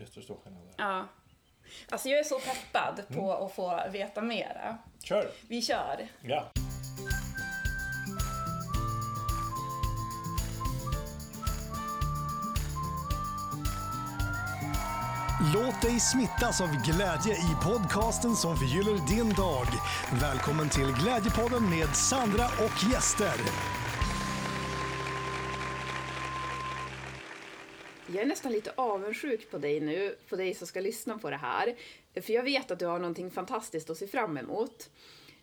Visst är det stor skillnad där. Ja. Alltså jag är så peppad på att få veta mera. Kör! Vi kör. Ja. Låt dig smittas av glädje i podcasten som förgyller din dag. Välkommen till Glädjepodden med Sandra och gäster. Jag är nästan lite avundsjuk på dig nu, på dig som ska lyssna på det här. För jag vet att du har någonting fantastiskt att se fram emot.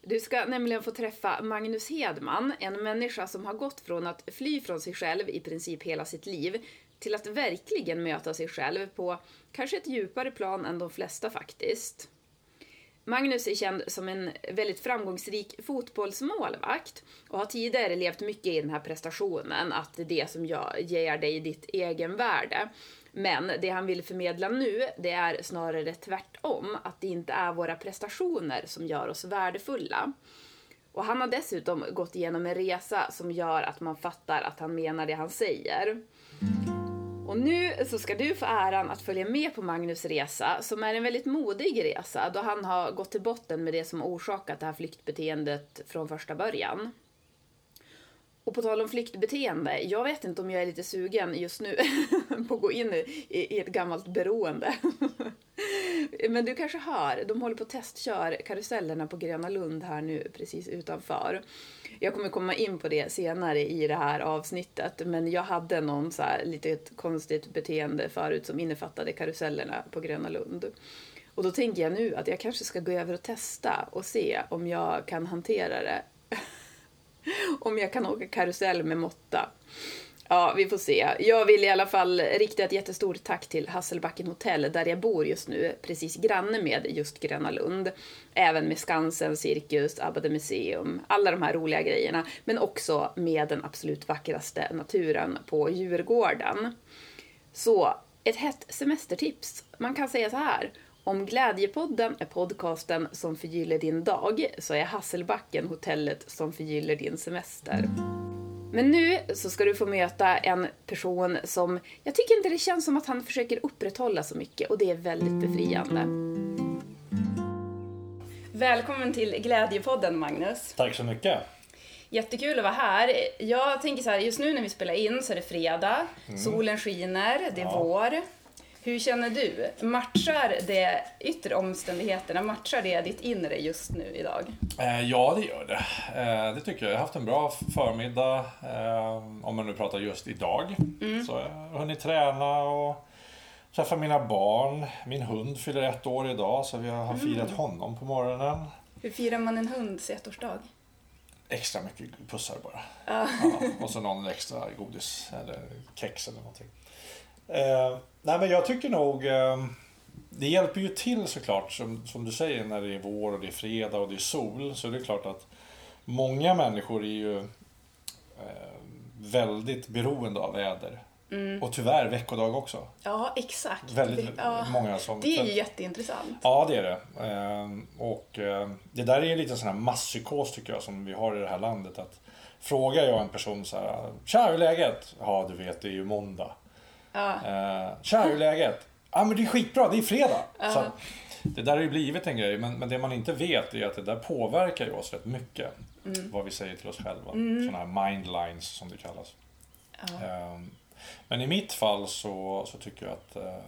Du ska nämligen få träffa Magnus Hedman, en människa som har gått från att fly från sig själv i princip hela sitt liv till att verkligen möta sig själv på kanske ett djupare plan än de flesta faktiskt. Magnus är känd som en väldigt framgångsrik fotbollsmålvakt och har tidigare levt mycket i den här prestationen, att det är det som ger dig ditt egenvärde. Men det han vill förmedla nu, det är snarare tvärtom, att det inte är våra prestationer som gör oss värdefulla. Och han har dessutom gått igenom en resa som gör att man fattar att han menar det han säger. Och nu så ska du få äran att följa med på Magnus resa, som är en väldigt modig resa, då han har gått till botten med det som orsakat det här flyktbeteendet från första början. Och på tal om flyktbeteende, jag vet inte om jag är lite sugen just nu på att gå in i, i ett gammalt beroende. Men du kanske hör, de håller på att testkör karusellerna på Gröna Lund här nu precis utanför. Jag kommer komma in på det senare i det här avsnittet, men jag hade någon så här lite konstigt beteende förut som innefattade karusellerna på Gröna Lund. Och då tänker jag nu att jag kanske ska gå över och testa och se om jag kan hantera det. om jag kan åka karusell med måtta. Ja, vi får se. Jag vill i alla fall rikta ett jättestort tack till Hasselbacken hotell där jag bor just nu, precis granne med just Gröna Lund. Även med Skansen, Cirkus, Abbade Museum, alla de här roliga grejerna. Men också med den absolut vackraste naturen på Djurgården. Så, ett hett semestertips. Man kan säga så här. Om Glädjepodden är podcasten som förgyller din dag så är Hasselbacken hotellet som förgyller din semester. Men nu så ska du få möta en person som, jag tycker inte det känns som att han försöker upprätthålla så mycket och det är väldigt befriande. Välkommen till Glädjepodden Magnus. Tack så mycket. Jättekul att vara här. Jag tänker så här, just nu när vi spelar in så är det fredag, solen skiner, det är Ja. vår. Hur känner du? Matchar det yttre omständigheterna, matchar det ditt inre just nu idag? Eh, ja, det gör det. Eh, det tycker jag. Jag har haft en bra förmiddag, eh, om man nu pratar just idag. Så jag har hunnit träna och träffa mina barn. Min hund fyller ett år idag, så vi har firat honom på morgonen. Hur firar man en hunds ettårsdag? Extra mycket pussar bara. Ja. Ja, och så någon extra godis eller kex eller någonting. Eh, nej men jag tycker nog eh, Det hjälper ju till såklart som, som du säger när det är vår och det är fredag och det är sol. Så det är klart att många människor är ju eh, väldigt beroende av väder. Och tyvärr veckodag också. Ja, exakt. Väldigt ja. många som... Det är ju jätteintressant. Ja, det är det. Ehm, Och eh, det där är lite sån här masspsykos tycker jag som vi har i det här landet. Att Frågar jag en person så här, Tja, hur är läget? Ja, du vet, det är ju måndag. Ja. Eh, Tja, hur är läget? Ja, men det är skitbra, det är fredag. Så att, det där har ju blivit en grej, men, men det man inte vet är att det där påverkar ju oss rätt mycket. Vad vi säger till oss själva. Sådana här mindlines som det kallas. Ehm, Men i mitt fall så, så tycker jag att eh,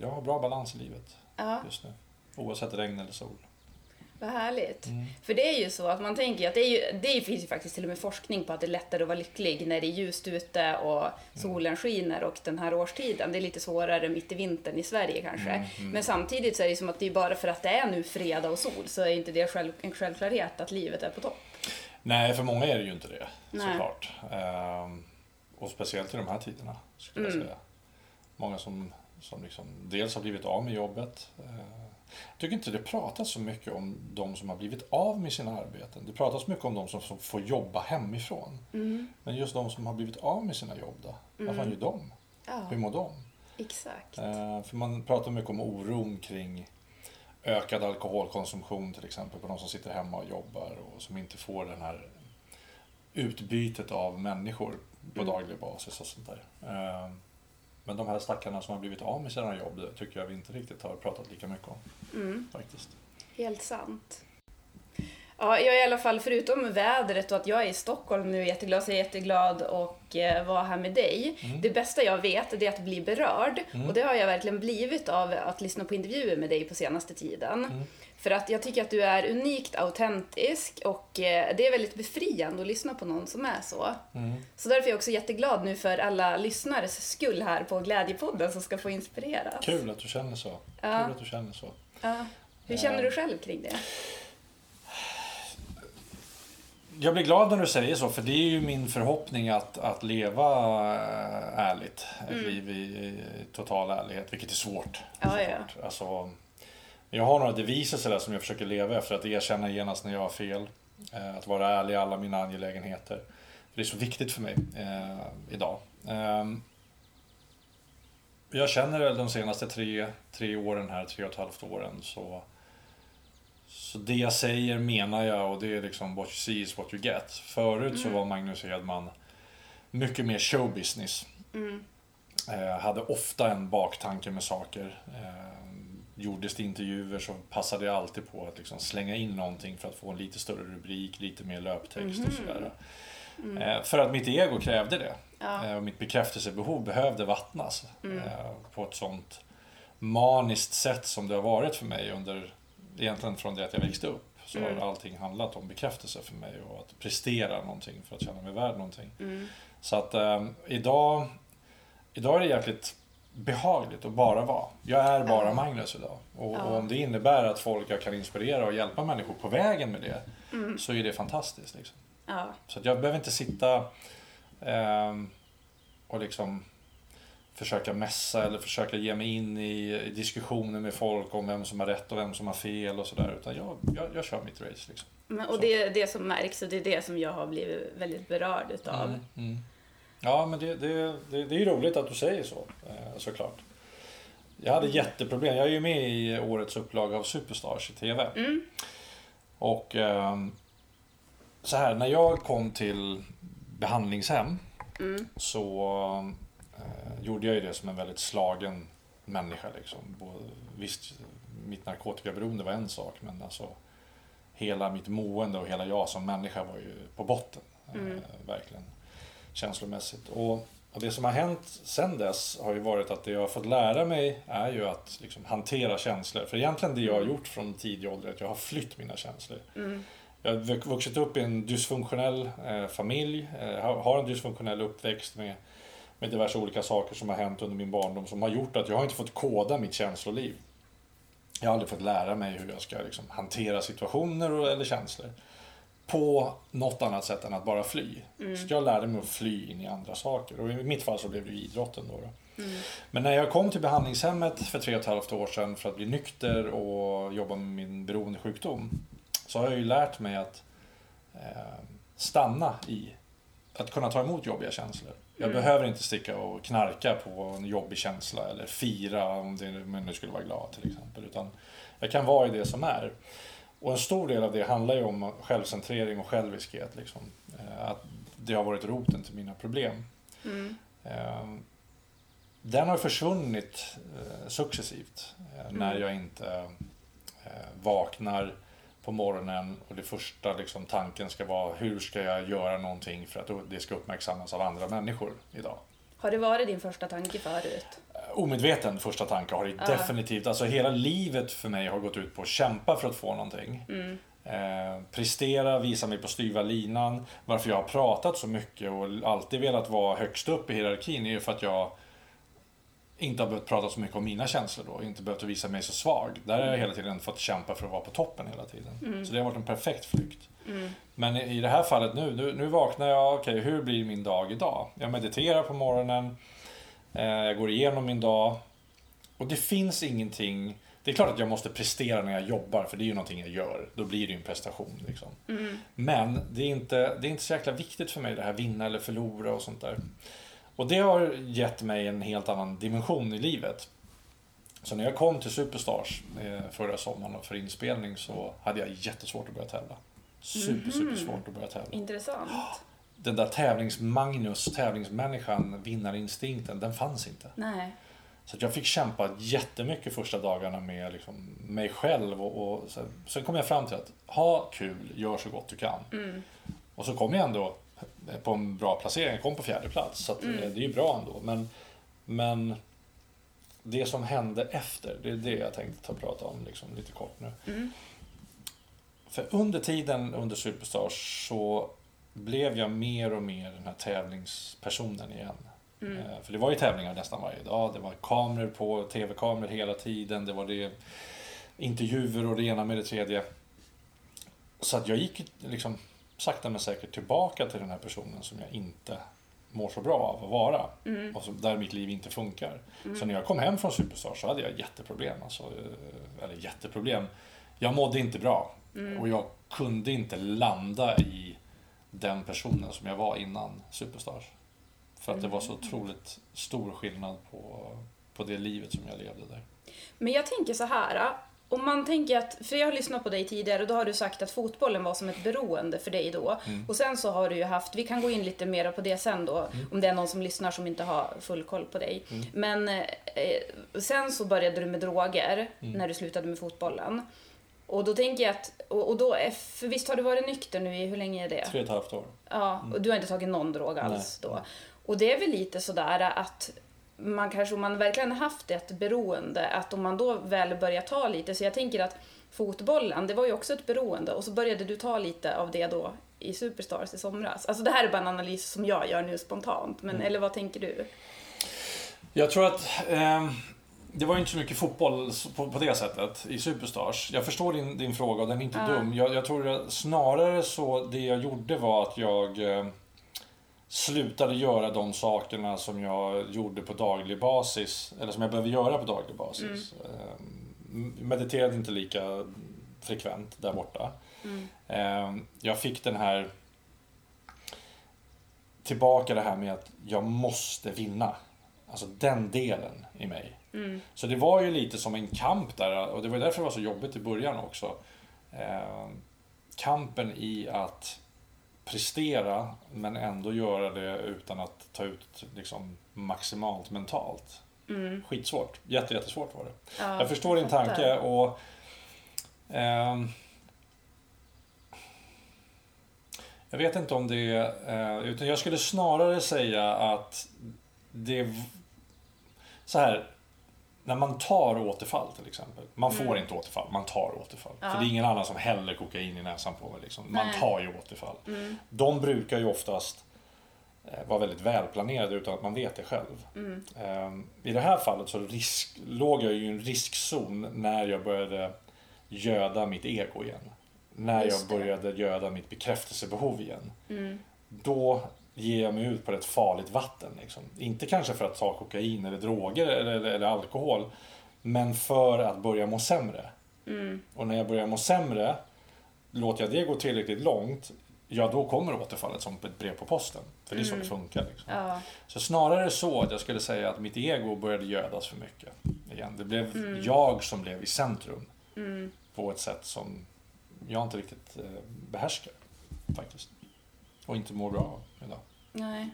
jag har bra balans i livet Ja. just nu. Oavsett regn eller sol. Vad härligt. Mm. För det är ju så att man tänker att det, är ju, det finns ju faktiskt till och med forskning på att det är lättare att vara lycklig när det är ljust ute och Mm. solen skiner och den här årstiden. Det är lite svårare mitt i vintern i Sverige kanske. Mm, Men samtidigt så är det som att det är bara för att det är nu fredag och sol så är inte det själv, en självklarhet att livet är på topp. Nej, för många är det ju inte det Nej. såklart. Ehm, och speciellt i de här tiderna skulle Mm. jag säga. Många som, som liksom dels har blivit av med jobbet. Eh, jag tycker inte det pratas så mycket om de som har blivit av med sina arbeten. Det pratas mycket om de som, får jobba hemifrån. Mm. Men just de som har blivit av med sina jobb då? Vad fan gör de? Ja, Hur mår de? exakt. Eh, för man pratar mycket om oron kring ökad alkoholkonsumtion till exempel på de som sitter hemma och jobbar och som inte får den här utbytet av människor på Mm. daglig basis och sånt där. Eh, Men de här stackarna som har blivit av med sina jobb tycker jag vi inte riktigt har pratat lika mycket om. Mm. Faktiskt. Helt sant. Ja, jag är i alla fall, förutom vädret och att jag är i Stockholm nu, jätteglad, så är jag jätteglad och eh, vara här med dig. Mm. Det bästa jag vet är att bli berörd. Och det har jag verkligen blivit av att lyssna på intervjuer med dig på senaste tiden. För att jag tycker att du är unikt autentisk och eh, det är väldigt befriande att lyssna på någon som är så. Mm. Så därför är jag också jätteglad nu för alla lyssnares skull här på Glädjepodden som ska få inspireras. Kul att du känner så. Ja. Kul att du känner så. Ja. Hur känner du själv kring det? Jag blir glad när du säger så, för det är ju min förhoppning att, att leva eh, ärligt. Ett Mm. liv i, i total ärlighet, vilket är svårt. Ja, ja. Alltså, jag har några deviser sådär som jag försöker leva efter. Att erkänna genast när jag har fel. Eh, Att vara ärlig i alla mina angelägenheter. För det är så viktigt för mig eh, idag. Ehm, jag känner väl de senaste tre, tre åren här, tre och ett halvt åren, så så det jag säger menar jag och det är liksom what you see is what you get. Förut så var Magnus Hedman mycket mer showbusiness. Mm. Eh, hade ofta en baktanke med saker. Eh, gjordes det intervjuer så passade jag alltid på att liksom slänga in någonting för att få en lite större rubrik, lite mer löptext och sådär. Eh, för att mitt ego krävde det. Ja. Eh, och mitt bekräftelsebehov behövde vattnas. Eh, på ett sånt maniskt sätt som det har varit för mig under, egentligen från det att jag växte upp. Så Mm. har allting handlat om bekräftelse för mig och att prestera någonting för att känna mig värd någonting. Mm. Så att eh, idag, idag är det jäkligt behagligt att bara vara. Jag är bara. Magnus idag. Och, Ja. och om det innebär att folk jag kan inspirera och hjälpa människor på vägen med det Mm. så är det fantastiskt. Liksom. Ja. Så jag behöver inte sitta ehm, och liksom försöka mässa eller försöka ge mig in i, i diskussioner med folk om vem som har rätt och vem som har fel och sådär. Utan jag, jag, jag kör mitt race. Liksom. Men, och Så. det är det som märks och det är det som jag har blivit väldigt berörd utav. Mm, mm. Ja, men det, det, det, det är ju roligt att du säger så, eh, såklart. Jag hade jätteproblem. Jag är ju med i årets upplaga av Superstars i TV. Mm. Och ehm, så här, när jag kom till behandlingshem Mm. så eh, gjorde jag ju det som en väldigt slagen människa. Liksom. Visst, mitt narkotikaberoende var en sak, men alltså hela mitt mående och hela jag som människa var ju på botten. Mm. Eh, verkligen känslomässigt. Och, och det som har hänt sen dess har ju varit att det jag har fått lära mig är ju att liksom, hantera känslor. För egentligen det jag har gjort från tidig ålder är att jag har flytt mina känslor. Mm. Jag har vux- vuxit upp i en dysfunktionell eh, familj, eh, har- har en dysfunktionell uppväxt med, med diverse olika saker som har hänt under min barndom som har gjort att jag har inte fått koda mitt känsloliv. Jag har aldrig fått lära mig hur jag ska liksom, hantera situationer och, eller känslor på något annat sätt än att bara fly. Så jag lärde mig att fly in i andra saker och i mitt fall så blev det idrotten då. då. Men när jag kom till behandlingshemmet för tre och ett halvt år sedan för att bli nykter och jobba med min beroendesjukdom så har jag ju lärt mig att eh, stanna i att kunna ta emot jobbiga känslor. Jag behöver inte sticka och knarka på en jobbig känsla eller fira om det jag nu skulle vara glad till exempel. Utan jag kan vara i det som är. Och en stor del av det handlar ju om självcentrering och själviskhet. Liksom. Eh, Att det har varit roten till mina problem. Mm. Eh, Den har försvunnit eh, successivt eh, när Mm. jag inte vaknar på morgonen och det första liksom, tanken ska vara hur ska jag göra någonting för att det ska uppmärksammas av andra människor idag. Har det varit din första tanke förut? Omedveten första tanke har det Ja. definitivt, alltså hela livet för mig har gått ut på att kämpa för att få någonting. Mm. Eh, prestera, visa mig på styva linan. Varför jag har pratat så mycket och alltid velat vara högst upp i hierarkin är ju för att jag inte har behövt prata så mycket om mina känslor då. Inte behövt visa mig så svag. Där har jag hela tiden fått kämpa för att vara på toppen hela tiden. Så det har varit en perfekt flykt. Mm. Men i det här fallet nu, nu, nu vaknar jag, okej hur blir min dag idag? Jag mediterar på morgonen, jag går igenom min dag. Och det finns ingenting, det är klart att jag måste prestera när jag jobbar, för det är ju någonting jag gör. Då blir det ju en prestation. Liksom. Mm. Men det är, inte, det är inte så jäkla viktigt för mig det här vinna eller förlora och sånt där. Och det har gett mig en helt annan dimension i livet. Så när jag kom till Superstars eh, förra sommaren för inspelning så hade jag jättesvårt att börja tävla. Super, super svårt att börja tävla. Intressant. Den där tävlings-Magnus, tävlingsmänniskan, vinnarinstinkten, den fanns inte. Nej. Så jag fick kämpa jättemycket första dagarna med liksom mig själv. Och, och sen, sen kom jag fram till att ha kul, gör så gott du kan. Och så kom jag ändå på en bra placering, jag kom på fjärde plats. Så att, eh, det är ju bra ändå. Men, men det som hände efter, det är det jag tänkte ta och prata om liksom, lite kort nu. För under tiden under Superstars så blev jag mer och mer den här tävlingspersonen igen. Eh, För det var ju tävlingar nästan varje dag. Det var kameror på, tv-kameror hela tiden. Det var det intervjuer och det ena med det tredje. Så att jag gick liksom sakta men säkert tillbaka till den här personen som jag inte mår så bra av att vara. Och som, där mitt liv inte funkar. Så när jag kom hem från Superstar så hade jag jätteproblem. Alltså, eh, eller jätteproblem. Jag mådde inte bra. Och jag kunde inte landa i den personen som jag var innan Superstars. För att det var så otroligt stor skillnad på, på det livet som jag levde där. Men jag tänker så här. Om man tänker att, för jag har lyssnat på dig tidigare och då har du sagt att fotbollen var som ett beroende för dig då. Och sen så har du ju haft, vi kan gå in lite mer på det sen då, om det är någon som lyssnar som inte har full koll på dig. Men eh, sen så började du med droger när du slutade med fotbollen. Och då tänker jag att, och, och då, är, för visst har du varit nykter nu i, hur länge är det? Tre och ett halvt år. Ja, och du har inte tagit någon drog alls Nej. då. Och det är väl lite sådär att man kanske, om man verkligen har haft ett beroende, att om man då väl börjar ta lite, så jag tänker att fotbollen, det var ju också ett beroende och så började du ta lite av det då i Superstars i somras. Alltså det här är bara en analys som jag gör nu spontant, men eller vad tänker du? Jag tror att eh, det var inte så mycket fotboll på, på det sättet i Superstars. Jag förstår din, din fråga och den är inte dum. Jag, jag tror att snarare så det jag gjorde var att jag eh, slutade göra de sakerna som jag gjorde på daglig basis. Eller som jag behöver göra på daglig basis. Eh, mediterade inte lika frekvent där borta. Eh, jag fick den här tillbaka det här med att jag måste vinna. Alltså den delen i mig. Så det var ju lite som en kamp där och det var därför det var så jobbigt i början också. Eh, kampen i att prestera men ändå göra det utan att ta ut liksom, maximalt mentalt. Skitsvårt. Jätte, jättesvårt var det. Ja, jag förstår din tanke och ehm, jag vet inte om det eh, utan jag skulle snarare säga att det så här när man tar återfall till exempel. Man får inte återfall, man tar återfall. För det är ingen annan som häller kokain i näsan på mig. Liksom. Man Nej. tar ju återfall. De brukar ju oftast eh, vara väldigt välplanerade utan att man vet det själv. Ehm, I det här fallet så risk, låg jag ju i en riskzon när jag började göda mitt ego igen. När Just jag det. började göda mitt bekräftelsebehov igen. Då ger jag mig ut på ett farligt vatten. Liksom. Inte kanske för att ta kokain eller droger eller, eller, alkohol. Men för att börja må sämre. Och när jag börjar må sämre, låter jag det gå tillräckligt långt, ja då kommer återfallet som ett brev på posten. För det är så det funkar. Liksom. Ja, Så snarare så att jag skulle säga att mitt ego började gödas för mycket. Igen. Det blev jag som blev i centrum. På ett sätt som jag inte riktigt eh, behärskar. Faktiskt. Och inte mår bra idag. nej.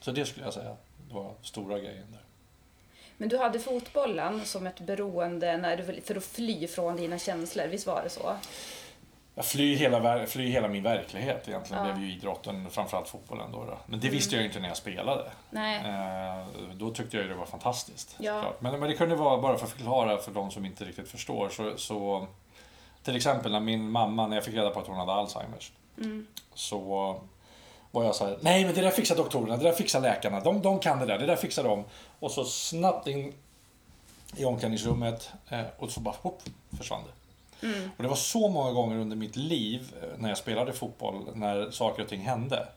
Så det skulle jag säga var stora grejen där. Men du hade fotbollen som ett beroende när du, för att fly från dina känslor, visst var det så? Jag flyr hela, flyr hela min verklighet egentligen. Ja. Mm. blev ju idrotten, framförallt fotbollen då. då. Men det visste jag ju inte när jag spelade. Nej. Eh, då tyckte jag det var fantastiskt. Ja. Men, men det kunde vara, bara för att förklara för de som inte riktigt förstår, så, så till exempel när min mamma, när jag fick reda på att hon hade Alzheimers, Mm. så var jag så här, nej men det där fixar doktorerna, det där fixar läkarna, de, de kan det där, det där fixar de. Och så snabbt in i omklädningsrummet eh, och så bara hopp, försvann det. Och det var så många gånger under mitt liv eh, när jag spelade fotboll, när saker och ting hände.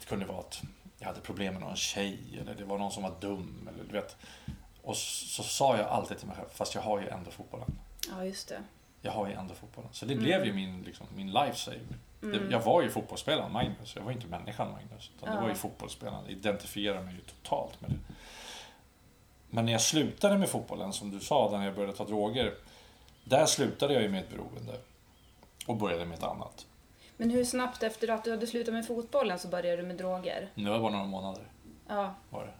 Det kunde vara att jag hade problem med någon tjej eller det var någon som var dum. Eller, du vet. Och så, så sa jag alltid till mig själv, fast jag har ju ändå fotbollen. Ja, just det. Jag har ju ändå fotbollen. Så det blev ju min, liksom, min lifesaver. Det, jag var ju fotbollsspelaren Magnus, jag var inte människan Magnus. Utan Det Ja. var ju fotbollsspelaren, identifierade mig ju totalt med det. Men när jag slutade med fotbollen, som du sa, när jag började ta droger. Där slutade jag ju med ett beroende. Och började med ett annat. Men hur snabbt efter att du hade slutat med fotbollen så började du med droger? Det var bara några månader. Ja. Var det.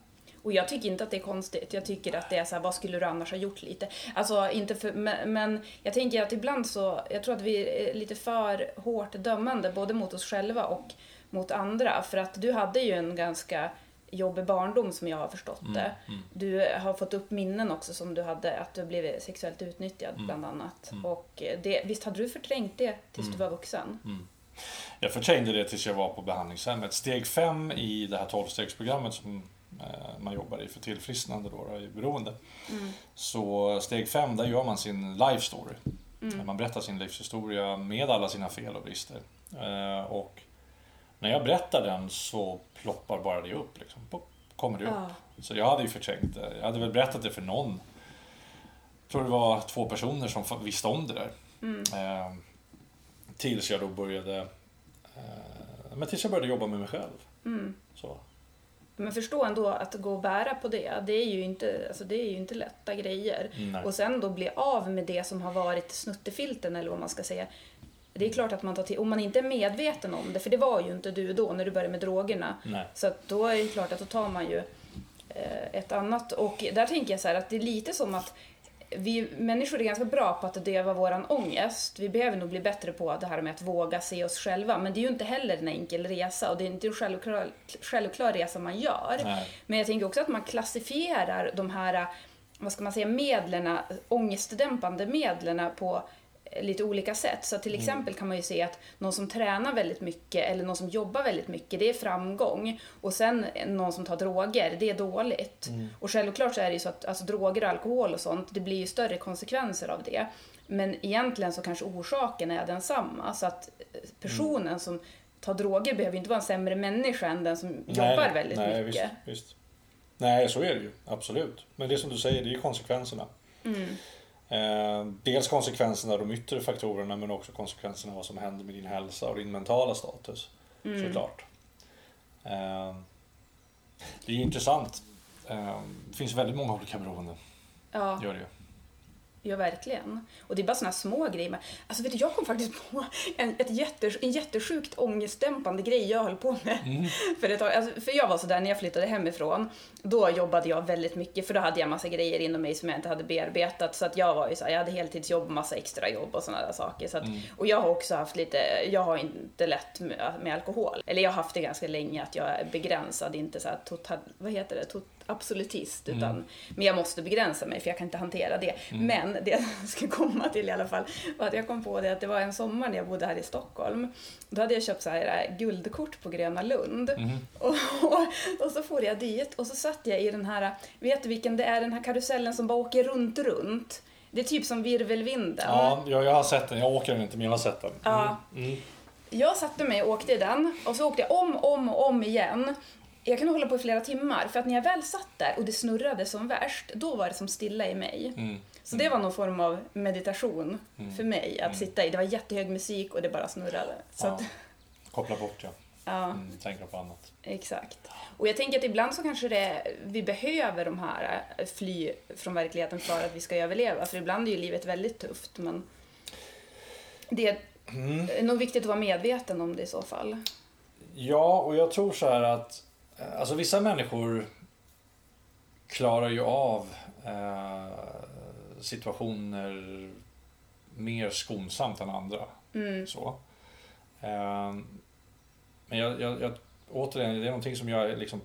Och jag tycker inte att det är konstigt. Jag tycker att det är så här, vad skulle du annars ha gjort lite? Alltså, inte för, men, men jag tänker att ibland så, jag tror att vi är lite för hårt dömande både mot oss själva och mot andra. För att du hade ju en ganska jobbig barndom som jag har förstått det. Du har fått upp minnen också som du hade, att du blev sexuellt utnyttjad bland annat. Och det, visst hade du förträngt det tills du var vuxen? Jag förträngde det tills jag var på behandlingshemmet. Steg fem i det här 12-stegsprogrammet som man jobbar i för tillfrisknande då, i beroende. Så steg fem, där gör man sin life story. Man berättar sin livshistoria med alla sina fel och brister. Eh, Och när jag berättar den så ploppar bara det upp. Liksom. Pop, kommer det upp. Ja. Så jag hade ju förträngt det. Jag hade väl berättat det för någon. Jag tror det var två personer som visste om det där. Eh, tills jag då började eh, men tills jag började jobba med mig själv. Så. Men förstå ändå att gå och bära på det, det är ju inte, alltså det är ju inte lätta grejer. Nej. Och sen då bli av med det som har varit snuttefilten eller vad man ska säga. Det är klart att man tar till, om man inte är medveten om det, för det var ju inte du då när du började med drogerna. Nej. Så att då är det klart att då tar man ju eh, ett annat. Och där tänker jag så här att det är lite som att vi människor är ganska bra på att döva våran ångest. Vi behöver nog bli bättre på det här med att våga se oss själva. Men det är ju inte heller en enkel resa och det är inte en självklar, självklar resa man gör. Nej. Men jag tänker också att man klassifierar de här, vad ska man säga, medlen, ångestdämpande medlen på lite olika sätt. Så till exempel kan man ju se att någon som tränar väldigt mycket eller någon som jobbar väldigt mycket, det är framgång. Och sen någon som tar droger, det är dåligt. Och självklart så är det ju så att alltså, droger och alkohol och sånt, det blir ju större konsekvenser av det. Men egentligen så kanske orsaken är densamma. Så att eh, personen som tar droger behöver inte vara en sämre människa än den som jobbar väldigt nej, mycket. Visst, visst. Nej, så är det ju. Absolut. Men det som du säger, det är ju konsekvenserna. Mm. Eh, dels konsekvenserna av de yttre faktorerna men också konsekvenserna av vad som händer med din hälsa och din mentala status. Mm. Såklart. Eh, det är intressant. Eh, det finns väldigt många olika beroenden. Ja. Gör det. Ja, verkligen. Och det är bara såna små grejer. Alltså, vet du, jag kom faktiskt på en, ett jätte, en jättesjukt ångestdämpande grej jag höll på med. För, ett alltså, för jag var sådär när jag flyttade hemifrån. Då jobbade jag väldigt mycket för då hade jag massa grejer inom mig som jag inte hade bearbetat. Så att jag var ju så här, jag hade heltidsjobb massa extra jobb och sådana där saker. Så att, Och jag har också haft lite, jag har inte lätt med, med alkohol. Eller jag har haft det ganska länge att jag är begränsad, inte så här total, vad heter det, tot, absolutist. Utan, Men jag måste begränsa mig för jag kan inte hantera det. Men det jag ska komma till i alla fall var att jag kom på det att det var en sommar när jag bodde här i Stockholm. Då hade jag köpt så här äh, guldkort på Gröna Lund. Och, och, och så får jag dit och så satt jag i den här, vet du vilken det är, den här karusellen som bara åker runt, runt. Det är typ som virvelvinden. Ja, jag, jag har sett den. Jag åker den inte, men jag har sett den. Ja. Jag satte mig och åkte i den och så åkte jag om, om och om igen. Jag kunde hålla på i flera timmar för att när jag väl satt där och det snurrade som värst, då var det som stilla i mig. Så det var någon form av meditation för mig att sitta i. Det var jättehög musik och det bara snurrade. Så Ja. att, Koppla bort ja. ja, Mm, tänka på annat. exakt. Och jag tänker att ibland så kanske det, vi behöver de här eh, fly från verkligheten för att vi ska överleva. För ibland är ju livet väldigt tufft. Men det är nog viktigt att vara medveten om det i så fall. Ja, och jag tror så här att alltså vissa människor klarar ju av eh, situationer mer skonsamt än andra. Så. Eh, men jag, jag, jag, återigen, det är någonting som jag liksom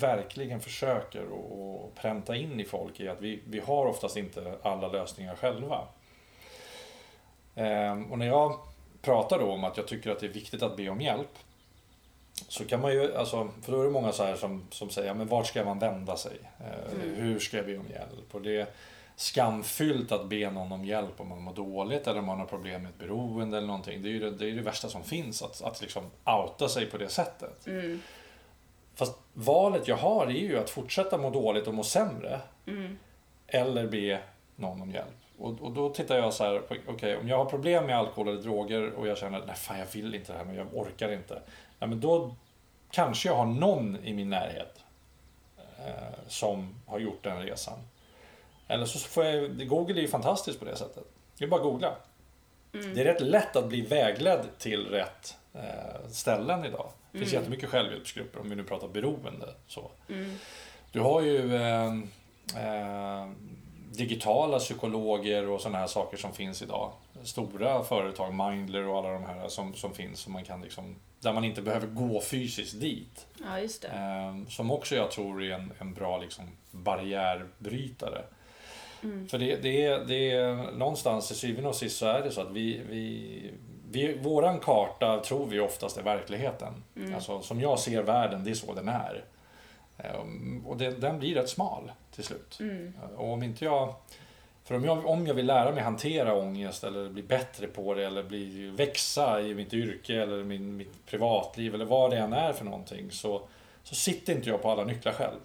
verkligen försöker att pränta in i folk i att vi, vi har oftast inte alla lösningar själva. Eh, och när jag pratar då om att jag tycker att det är viktigt att be om hjälp så kan man ju, alltså, för då är det många så här som, som säger, men vart ska man vända sig? Eh, Hur ska jag be om hjälp? Och det är skamfyllt att be någon om hjälp om man mår dåligt eller om man har problem med ett beroende eller någonting. Det är ju det, det, är det värsta som finns, att, att liksom outa sig på det sättet. Fast valet jag har är ju att fortsätta må dåligt och må sämre. Eller be någon om hjälp. Och, och då tittar jag så här, okej om jag har problem med alkohol eller droger och jag känner, nej fan jag vill inte det här men jag orkar inte. Ja, men då kanske jag har någon i min närhet eh, som har gjort den resan. Eller så får jag, Google är ju fantastiskt på det sättet. Det är bara att googla. Det är rätt lätt att bli vägledd till rätt eh, ställen idag. Det finns jättemycket självhjälpsgrupper om vi nu pratar beroende. Så. Du har ju eh, eh, digitala psykologer och sådana här saker som finns idag. Stora företag, Mindler och alla de här som, som finns. Som man kan liksom, där man inte behöver gå fysiskt dit. Ja, just det. Eh, som också jag tror är en, en bra liksom, barriärbrytare. För det, det, är, det är någonstans till syvende och sist så är det så att vi, vi, vi våran karta tror vi oftast är verkligheten. Alltså som jag ser världen, det är så den är. Ehm, Och det, den blir rätt smal till slut. Och om inte jag... För om jag, om jag vill lära mig hantera ångest eller bli bättre på det eller bli, växa i mitt yrke eller min, mitt privatliv eller vad det än är för någonting så, så sitter inte jag på alla nycklar själv.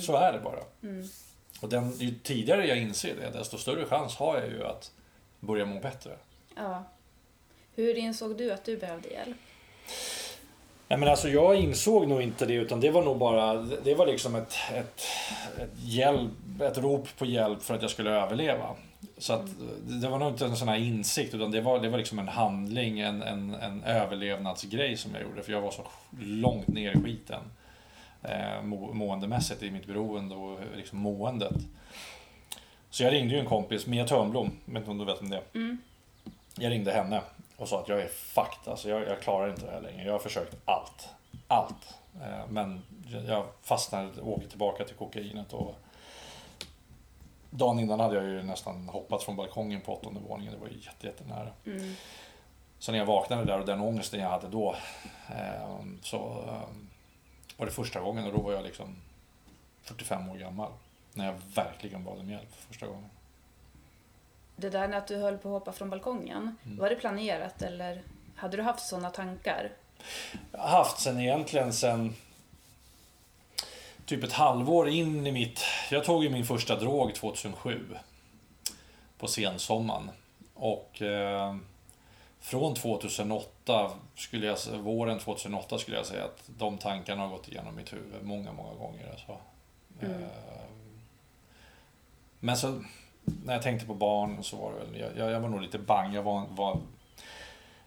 Så är det bara. Och den, ju tidigare jag inser det, desto större chans har jag ju att börja må bättre. Ja. Hur insåg du att du behövde hjälp? Nej men alltså jag insåg nog inte det utan det var nog bara, det var liksom ett, ett, ett, hjälp, ett rop på hjälp för att jag skulle överleva. Så att det var nog inte en sån här insikt utan det var, det var liksom en handling, en, en, en överlevnadsgrej som jag gjorde för jag var så långt ner i skiten. Eh, må, måendemässigt i mitt beroende och liksom måendet. Så jag ringde ju en kompis, Mia Törnblom, jag vet inte om du vet om det är. Jag ringde henne och sa att jag är fucked, alltså jag, jag klarar inte det här längre. Jag har försökt allt. Allt. Eh, Men jag fastnade och åker tillbaka till kokainet och Dagen innan hade jag ju nästan hoppat från balkongen på åttonde våningen. Det var ju jätte, jättenära. Så när jag vaknade där och den ångesten jag hade då eh, så eh, var det första gången och då var jag liksom 45 år gammal. När jag verkligen bad om hjälp för första gången. Det där när att du höll på att hoppa från balkongen, var det planerat eller hade du haft sådana tankar? Jag har haft sen egentligen sen typ ett halvår in i mitt... Jag tog ju min första drog 2007 på sensommaren. Och eh, från 2008, skulle jag, våren 2008 skulle jag säga att de tankarna har gått igenom mitt huvud många, många gånger. Alltså. Eh, men så när jag tänkte på barn så var det väl, jag, jag, var nog lite bang. Jag var, var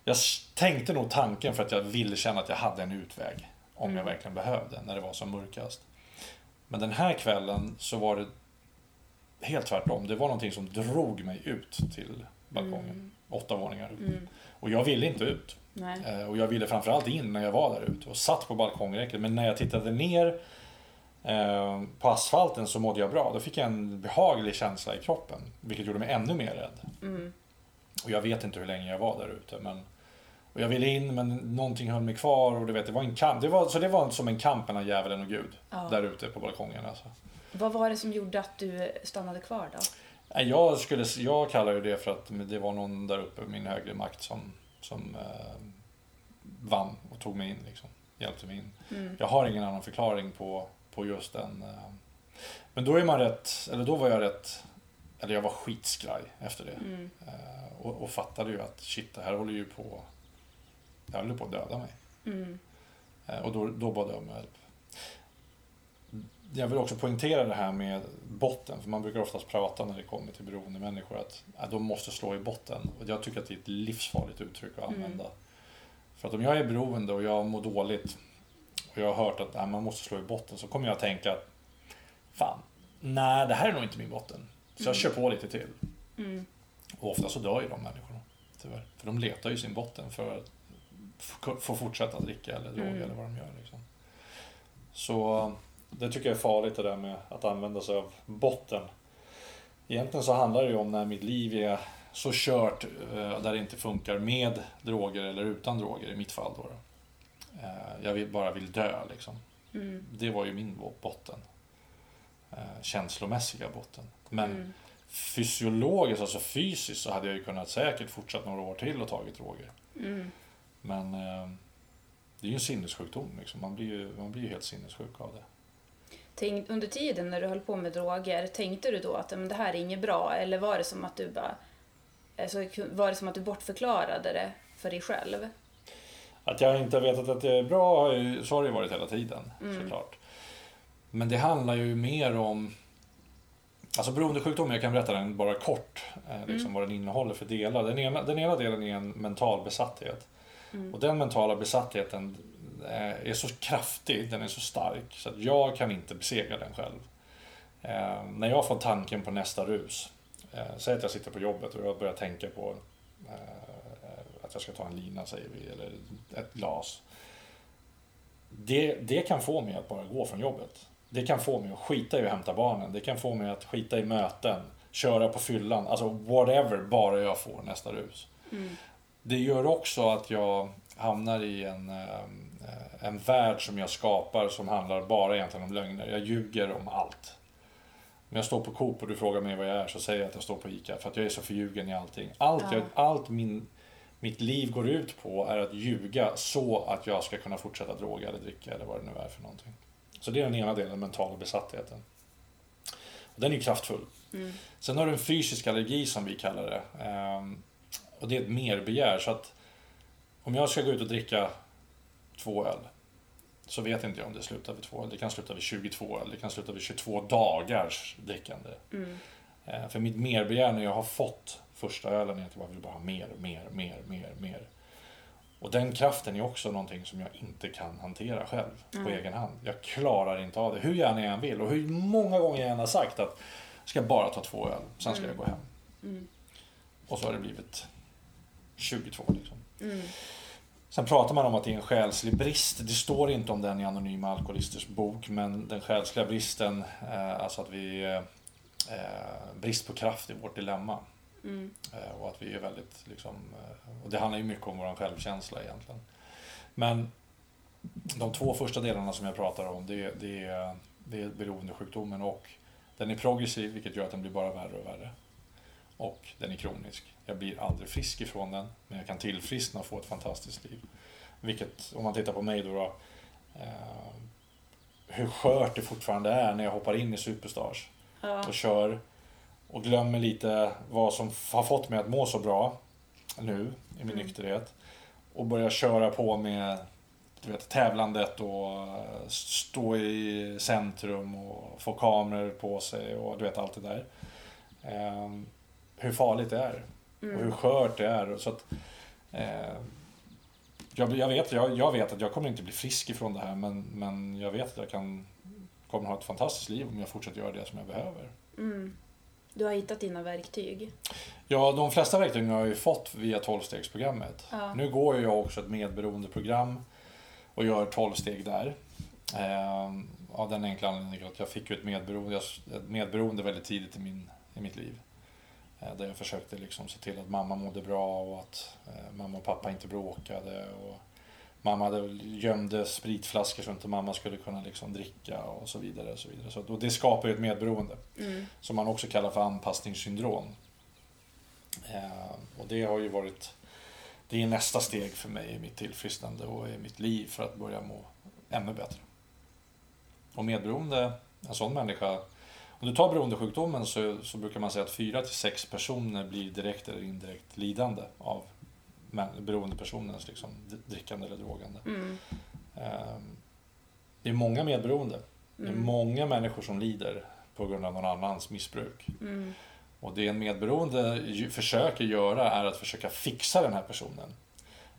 jag tänkte nog tanken för att jag ville känna att jag hade en utväg. Om jag verkligen behövde, när det var som mörkast. Men den här kvällen så var det helt tvärtom. Det var någonting som drog mig ut till balkongen. Åtta våningar upp. Och jag ville inte ut. Nej. Eh, Och jag ville framförallt in när jag var där ute och satt på balkongräcket. Men när jag tittade ner på asfalten så mådde jag bra. Då fick jag en behaglig känsla i kroppen. Vilket gjorde mig ännu mer rädd. Och jag vet inte hur länge jag var där ute. Men, och jag ville in men någonting höll mig kvar. Och du vet, det var en kamp. Det var, så det var som en kamp mellan djävulen och Gud. Ja. Där ute på balkongen. Alltså. Vad var det som gjorde att du stannade kvar då? Jag, skulle, jag kallar det för att det var någon där uppe, min högre makt, som, som eh, vann och tog mig in. Liksom, hjälpte mig in. Jag har ingen annan förklaring på, på just den. Eh. Men då är man rätt, eller då var jag rätt, eller jag var skitskraj efter det. Eh, och, och fattade ju att shit, det här håller ju på, det håller på att döda mig. Eh, och då, då bad jag om hjälp. Jag vill också poängtera det här med botten, för man brukar oftast prata när det kommer till beroende människor att ja, de måste slå i botten. Och jag tycker att det är ett livsfarligt uttryck att använda. För att om jag är beroende och jag mår dåligt och jag har hört att ja, man måste slå i botten så kommer jag att tänka att fan, nej det här är nog inte min botten. Så jag kör på lite till. Och ofta så dör ju de människorna, tyvärr. För de letar ju sin botten för att få fortsätta dricka eller droga eller vad de gör. Liksom. Så det tycker jag är farligt det där med att använda sig av botten. Egentligen så handlar det ju om när mitt liv är så kört eh, där det inte funkar med droger eller utan droger i mitt fall. Då. Eh, Jag vill, bara vill dö liksom. Det var ju min bo- botten. Eh, Känslomässiga botten. Men fysiologiskt, alltså fysiskt, så hade jag ju kunnat säkert fortsatt några år till och tagit droger. Men eh, det är ju en sinnessjukdom. Liksom. Man, blir ju, man blir ju helt sinnessjuk av det. Tänk, under tiden när du höll på med droger, tänkte du då att men, det här är inget bra? Eller var det som att du bara... Alltså, var det som att du bortförklarade det för dig själv? Att jag inte har vetat att det är bra, har ju- så har det ju varit hela tiden såklart. Men det handlar ju mer om alltså beroendesjukdom, jag kan berätta den bara kort, eh, liksom Mm. vad den innehåller för delar. Den ena, den ena delen är en mental besatthet. Mm. Och den mentala besattheten eh, är så kraftig, den är så stark, så att jag kan inte besegra den själv. Eh, när jag får tanken på nästa rus, eh, säg att jag sitter på jobbet och jag börjar tänka på eh, att jag ska ta en lina, säger vi, eller ett glas. Det, det kan få mig att bara gå från jobbet. Det kan få mig att skita i att hämta barnen. Det kan få mig att skita i möten, köra på fyllan, alltså whatever, bara jag får nästa rus. Det gör också att jag hamnar i en, eh, en värld som jag skapar som handlar bara egentligen om lögner. Jag ljuger om allt. Om jag står på Coop och du frågar mig vad jag är så säger jag att jag står på ICA för att jag är så förljugen i allting. Allt, Ja. jag, allt min, mitt liv går ut på är att ljuga så att jag ska kunna fortsätta droga eller dricka eller vad det nu är för någonting. Så det är den ena delen, mentala besattheten. Och den är kraftfull. Sen har du en fysisk allergi som vi kallar det. Ehm, och det är ett merbegär. Så att om jag ska gå ut och dricka två öl så vet inte jag om det slutar vid två öl. Det kan sluta vid 22 öl. Det kan sluta vid 22 dagars drickande. Eh, För mitt merbegär när jag har fått första ölen är att jag bara vill bara ha mer, mer, mer, mer, mer. Och den kraften är också någonting som jag inte kan hantera själv på egen hand. Jag klarar inte av det, hur gärna jag än vill. Och hur många gånger jag än har sagt att jag ska bara ta två öl, sen ska jag gå hem. Och så har det blivit 22 liksom. Sen pratar man om att det är en själslig brist. Det står inte om den i Anonyma Alkoholisters bok, men den själsliga bristen, eh, alltså att vi eh, eh, brist på kraft i vårt dilemma. Eh, och att vi är väldigt, liksom, eh, och det handlar ju mycket om vår självkänsla egentligen. Men de två första delarna som jag pratar om, det, det, är, det är beroendesjukdomen och den är progressiv, vilket gör att den blir bara värre och värre. Och den är kronisk. Jag blir aldrig frisk ifrån den, men jag kan tillfriskna och få ett fantastiskt liv. Vilket, om man tittar på mig då, då eh, hur skört det fortfarande är när jag hoppar in i Superstars Ja. och kör och glömmer lite vad som har fått mig att må så bra nu i min nykterhet och börjar köra på med du vet, tävlandet och eh, stå i centrum och få kameror på sig och du vet allt det där. Ehm, hur farligt det är och hur skört det är. Så att, eh, jag, jag, vet, jag, jag vet att jag kommer inte bli frisk ifrån det här men, men jag vet att jag kan, kommer ha ett fantastiskt liv om jag fortsätter göra det som jag behöver. Du har hittat dina verktyg. Ja, de flesta verktygen har jag ju fått via 12-stegsprogrammet. Ja. Nu går jag också ett medberoendeprogram och gör 12 steg där. Ehm, av den enkla anledningen att jag fick ju ett medberoende, ett medberoende väldigt tidigt i, min, i mitt liv. Eh, där jag försökte liksom se till att mamma mådde bra och att eh, mamma och pappa inte bråkade. Och mamma hade, gömde spritflaskor så inte mamma skulle kunna liksom dricka och så vidare. Och så vidare. Så, och det skapar ju ett medberoende som man också kallar för anpassningssyndrom. Eh, och det har ju varit det är nästa steg för mig i mitt tillfrisknande och i mitt liv för att börja må ännu bättre. Och medberoende, en sån människa, om du tar beroendesjukdomen så, så brukar man säga att fyra till sex personer blir direkt eller indirekt lidande av beroendepersonens liksom, drickande eller drogande. Eh, det är många medberoende. Det är många människor som lider på grund av någon annans missbruk. Och det en medberoende försöker göra är att försöka fixa den här personen.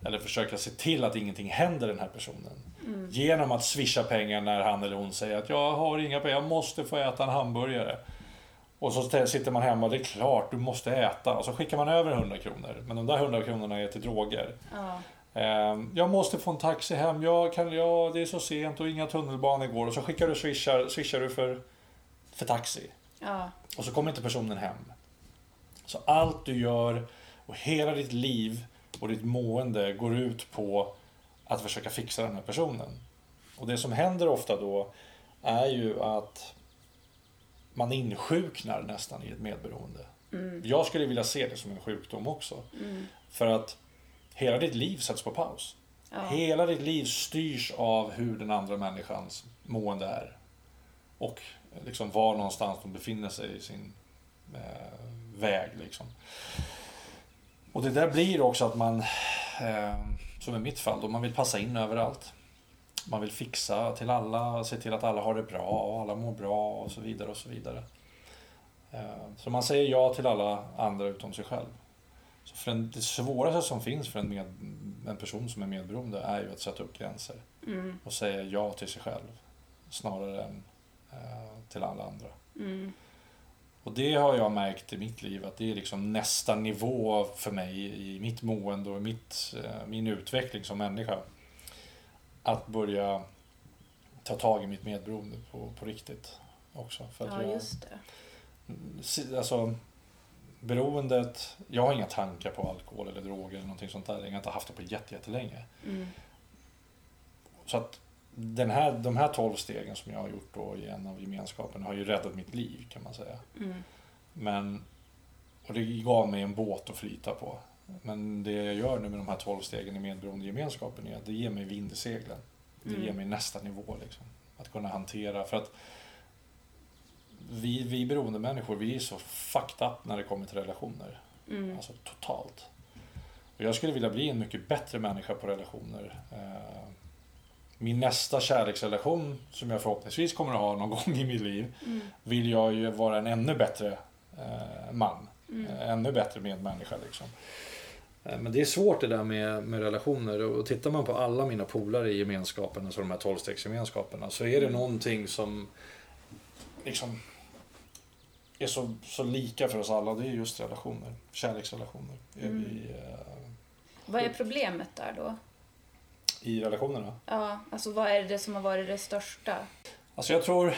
Eller försöka se till att ingenting händer den här personen. Genom att swisha pengar när han eller hon säger att jag har inga pengar, jag måste få äta en hamburgare. Och så sitter man hemma och det är klart, du måste äta. Och så skickar man över 100 kronor. Men de där 100 kronorna är till droger. Ja. Ehm, Jag måste få en taxi hem, jag kan, ja, det är så sent och inga tunnelbanor går. Och så skickar du swishar, swishar du för, för taxi. Ja. Och så kommer inte personen hem. Så allt du gör och hela ditt liv och ditt mående går ut på att försöka fixa den här personen. Och det som händer ofta då är ju att man insjuknar nästan i ett medberoende. Jag skulle vilja se det som en sjukdom också. För att hela ditt liv sätts på paus. Ja. Hela ditt liv styrs av hur den andra människans mående är. Och liksom var någonstans de befinner sig i sin eh, väg. Liksom. Och det där blir också att man, eh, som i mitt fall, då man vill passa in överallt. Man vill fixa till alla, se till att alla har det bra och alla mår bra och så vidare och så vidare. Eh, Så man säger ja till alla andra utom sig själv. Så för en, det svåraste som finns för en, med, en person som är medberoende är ju att sätta upp gränser Mm. och säga ja till sig själv snarare än eh, till alla andra. Mm. Och det har jag märkt i mitt liv att det är liksom nästa nivå för mig i mitt mående och mitt, eh, min utveckling som människa. Att börja ta tag i mitt medberoende på, på riktigt också. För att Ja, jag, just det. Alltså, beroendet, jag har inga tankar på alkohol eller droger eller någonting sånt där. Jag har inte haft det på jätte- jättelänge. Mm. Så att den här, de här 12 stegen som jag har gjort då i en av gemenskapen har ju räddat mitt liv kan man säga. Mm. Men, och det gav mig en båt att flyta på. Men det jag gör nu med de här 12 stegen i medberoendegemenskapen är att det ger mig vind i seglen. Det Mm. ger mig nästa nivå liksom. Att kunna hantera, för att vi, vi beroende människor, vi är så fucked up när det kommer till relationer. Mm. Alltså totalt. Och jag skulle vilja bli en mycket bättre människa på relationer. Eh, Min nästa kärleksrelation, som jag förhoppningsvis kommer att ha någon gång i mitt liv, Mm. vill jag ju vara en ännu bättre eh, man. Mm. Eh, Ännu bättre medmänniska liksom. Eh, Men det är svårt det där med, med relationer och tittar man på alla mina polare i gemenskapen, alltså de här tolvstegsgemenskaperna, så är det någonting som liksom är så, så lika för oss alla. Det är just relationer, kärleksrelationer. Är Mm. vi, eh, Vad är problemet där då? I relationerna. Ja, alltså vad är det som har varit det största? Alltså jag tror,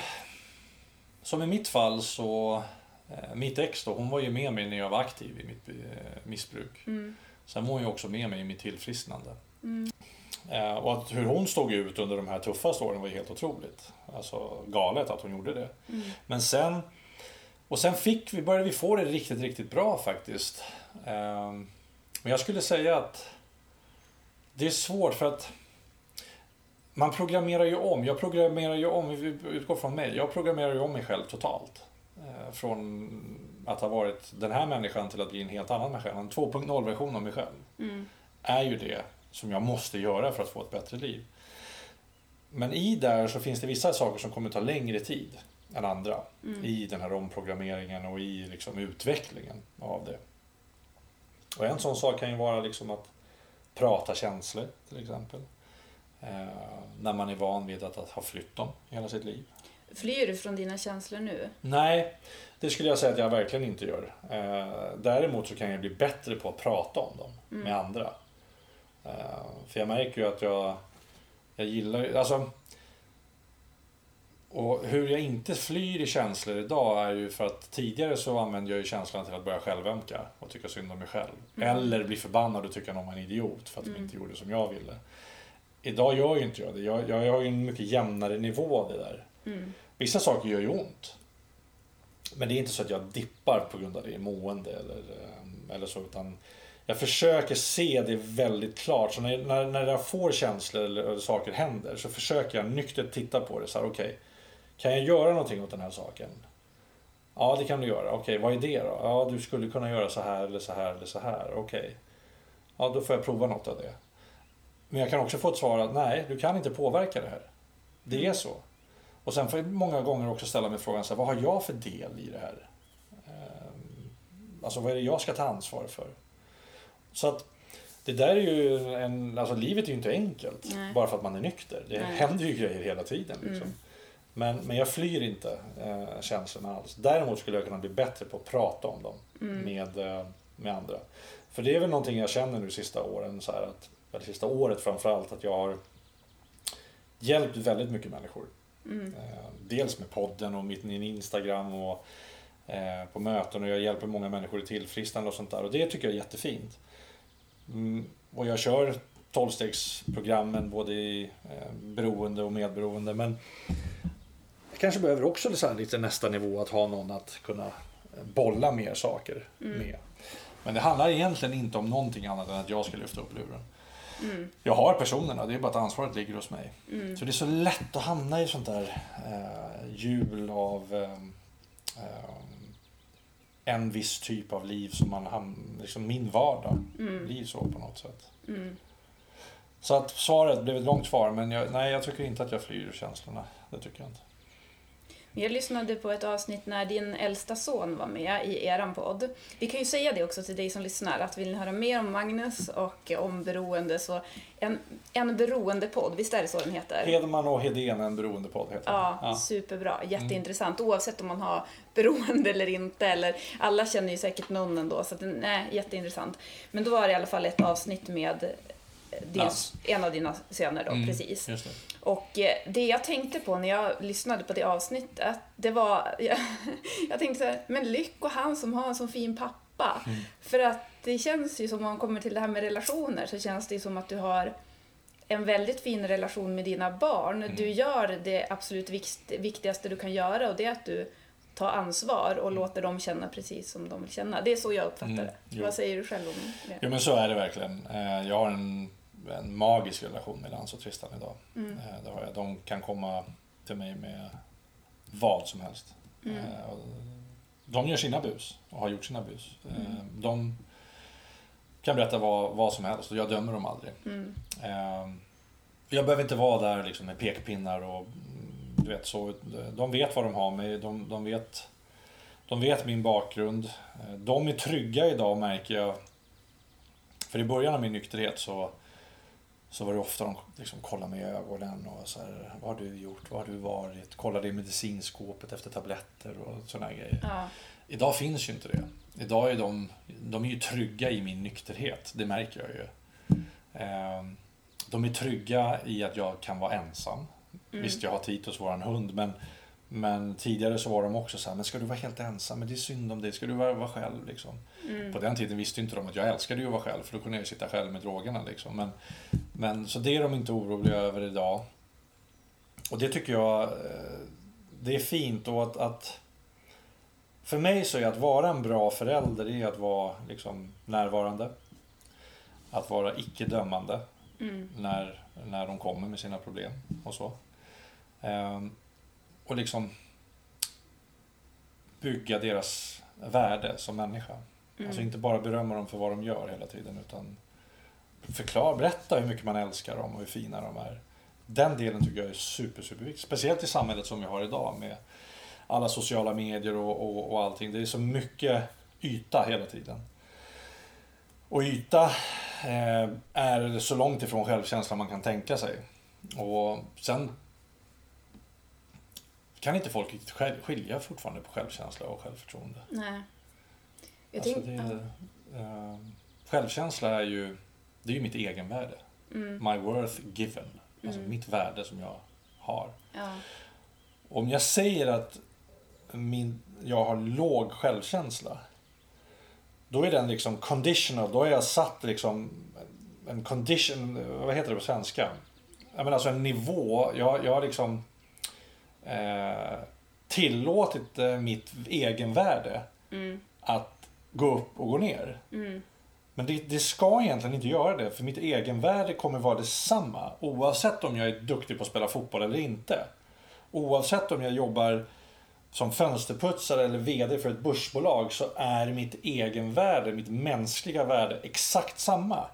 som i mitt fall så, eh, mitt ex då, hon var ju med mig när jag var aktiv i mitt eh, missbruk. Mm. Sen var hon ju också med mig i mitt tillfrisknande. Mm. Eh, och att hur hon stod ut under de här tuffaste åren var helt otroligt. Alltså galet att hon gjorde det. Mm. Men sen, och sen fick vi, började vi få det riktigt, riktigt bra faktiskt. Eh, men jag skulle säga att det är svårt för att man programmerar ju om. Jag programmerar ju om, vi utgår från mig. Jag programmerar ju om mig själv totalt. Eh, från att ha varit den här människan till att bli en helt annan människa. En 2.0-version av mig själv Mm. är ju det som jag måste göra för att få ett bättre liv. Men i där så finns det vissa saker som kommer ta längre tid än andra Mm. i den här omprogrammeringen och i liksom utvecklingen av det. Och en sån sak kan ju vara liksom att prata känslor till exempel. Eh, när man är van vid att, att ha flytt dem hela sitt liv. Flyr du från dina känslor nu? Nej, det skulle jag säga att jag verkligen inte gör. Eh, däremot så kan jag bli bättre på att prata om dem med andra. Eh, för jag märker ju att jag, jag gillar ju- alltså och hur jag inte flyr i känslor idag är ju för att tidigare så använde jag ju känslorna till att börja självömka och tycka synd om mig själv. Eller bli förbannad och tycka någon var en idiot för att de inte gjorde som jag ville. Idag gör ju inte jag det. Jag, jag har ju en mycket jämnare nivå av det där. Mm. Vissa saker gör ju ont. Men det är inte så att jag dippar på grund av det i mående eller, eh, eller så. Utan jag försöker se det väldigt klart. Så när, när, när jag får känslor eller, eller saker händer så försöker jag nyktert titta på det. Så här, okej, kan jag göra någonting åt den här saken? Ja, det kan du göra. Okej, vad är det då? Ja, du skulle kunna göra så här eller så här eller så här. Okej. Ja, då får jag prova något av det. Men jag kan också få ett svar att nej, du kan inte påverka det här. Det är så. Och sen får jag många gånger också ställa mig frågan, så här, vad har jag för del i det här? Ehm, Alltså vad är det jag ska ta ansvar för? Så att det där är ju en, alltså livet är ju inte enkelt Nej. bara för att man är nykter. Det Nej. händer ju grejer hela tiden. Liksom. Mm. Men, men jag flyr inte eh, känslorna alls. Däremot skulle jag kunna bli bättre på att prata om dem Mm. med, eh, med andra. För det är väl någonting jag känner nu sista åren, så att, eller sista året framförallt, att jag har hjälpt väldigt mycket människor. Mm. Eh, dels med podden och mitt, min Instagram och eh, på möten och jag hjälper många människor i tillfrisknande och sånt där och det tycker jag är jättefint. Mm, och jag kör tolvstegsprogrammen både i eh, beroende och medberoende men jag kanske behöver också så lite nästa nivå att ha någon att kunna bolla mer saker med. Men det handlar egentligen inte om någonting annat än att jag ska lyfta upp luren. Mm. Jag har personerna, det är bara att ansvaret ligger hos mig. Mm. Så det är så lätt att hamna i sånt där eh, hjul av eh, eh, en viss typ av liv som man ham- liksom min vardag Mm. blir så på något sätt. Mm. Så att svaret blev ett långt svar men jag, nej jag tycker inte att jag flyr känslorna. Det tycker jag inte. Jag lyssnade på ett avsnitt när din äldsta son var med i eran podd. Vi kan ju säga det också till dig som lyssnar, att vill ni höra mer om Magnus och om beroende så en, en beroendepodd, visst är det så den heter? Hedman och Hedén, en beroendepodd heter Ja, den. superbra. Jätteintressant. Oavsett om man har beroende eller inte. Eller, alla känner ju säkert någon ändå. Så att, nej, jätteintressant. Men då var det i alla fall ett avsnitt med din, Nas. en av dina söner då, Mm, precis. Det. Och eh, det jag tänkte på när jag lyssnade på det avsnittet, det var... Jag, jag tänkte så här, men lycko han som har en så fin pappa. Mm. För att det känns ju som om man kommer till det här med relationer så känns det ju som att du har en väldigt fin relation med dina barn. Mm. Du gör det absolut vikt, viktigaste du kan göra och det är att du tar ansvar och låter dem känna precis som de vill känna. Det är så jag uppfattar Mm, det. Vad säger du själv om det? Jo men så är det verkligen. Eh, Jag har en, en magisk relation med Lans och Tristan idag. Mm. Eh, Det har jag. De kan komma till mig med vad som helst. Mm. Eh, De gör sina bus och har gjort sina bus. Eh, Mm. De kan berätta vad, vad som helst och jag dömer dem aldrig. Mm. Jag behöver inte vara där liksom med pekpinnar och mm, du vet så. De vet vad de har mig. De, de, vet, de vet min bakgrund. De är trygga idag märker jag. För i början av min nykterhet så, så var det ofta de liksom kollade i ögonen och så här, vad har du gjort, vad har du varit, kollade i medicinskåpet efter tabletter och sådana grejer. Ja. Idag finns ju inte det. Idag är de, de är ju trygga i min nykterhet, det märker jag ju. Ehm, De är trygga i att jag kan vara ensam. Visst, jag har Titus, våran hund, men, men tidigare så var de också så här, men ska du vara helt ensam? Men det är synd om dig, ska du vara, vara själv? Liksom. På den tiden visste inte de att jag älskade ju att vara själv, för då kunde jag ju sitta själv med drogerna. Liksom. Men, men, så det är de inte oroliga över idag. Och det tycker jag, eh, det är fint och att, att för mig så är att vara en bra förälder är att vara liksom närvarande. Att vara icke-dömande Mm. när, när de kommer med sina problem och så. Ehm, och liksom bygga deras värde som människa. Alltså inte bara berömma dem för vad de gör hela tiden utan förklara, berätta hur mycket man älskar dem och hur fina de är. Den delen tycker jag är super, superviktig. Speciellt i samhället som vi har idag med alla sociala medier och, och, och allting. Det är så mycket yta hela tiden. Och yta eh, är så långt ifrån självkänsla man kan tänka sig. Och sen kan inte folk skilja fortfarande på självkänsla och självförtroende. Nej. Jag Alltså det, eh, självkänsla är ju, det är ju mitt egenvärde. mm, My worth given. Alltså Mm. mitt värde som jag har. ja. Om jag säger att min, jag har låg självkänsla. Då är den liksom conditional. Då har jag satt liksom en condition, vad heter det på svenska? Jag menar alltså en nivå. Jag, jag har liksom eh, tillåtit eh, mitt egenvärde Mm, att gå upp och gå ner. mm, Men det, det ska egentligen inte göra det, för mitt egenvärde kommer vara detsamma oavsett om jag är duktig på att spela fotboll eller inte. Oavsett om jag jobbar som fönsterputsare eller VD för ett börsbolag så är mitt egenvärde, mitt mänskliga värde exakt samma.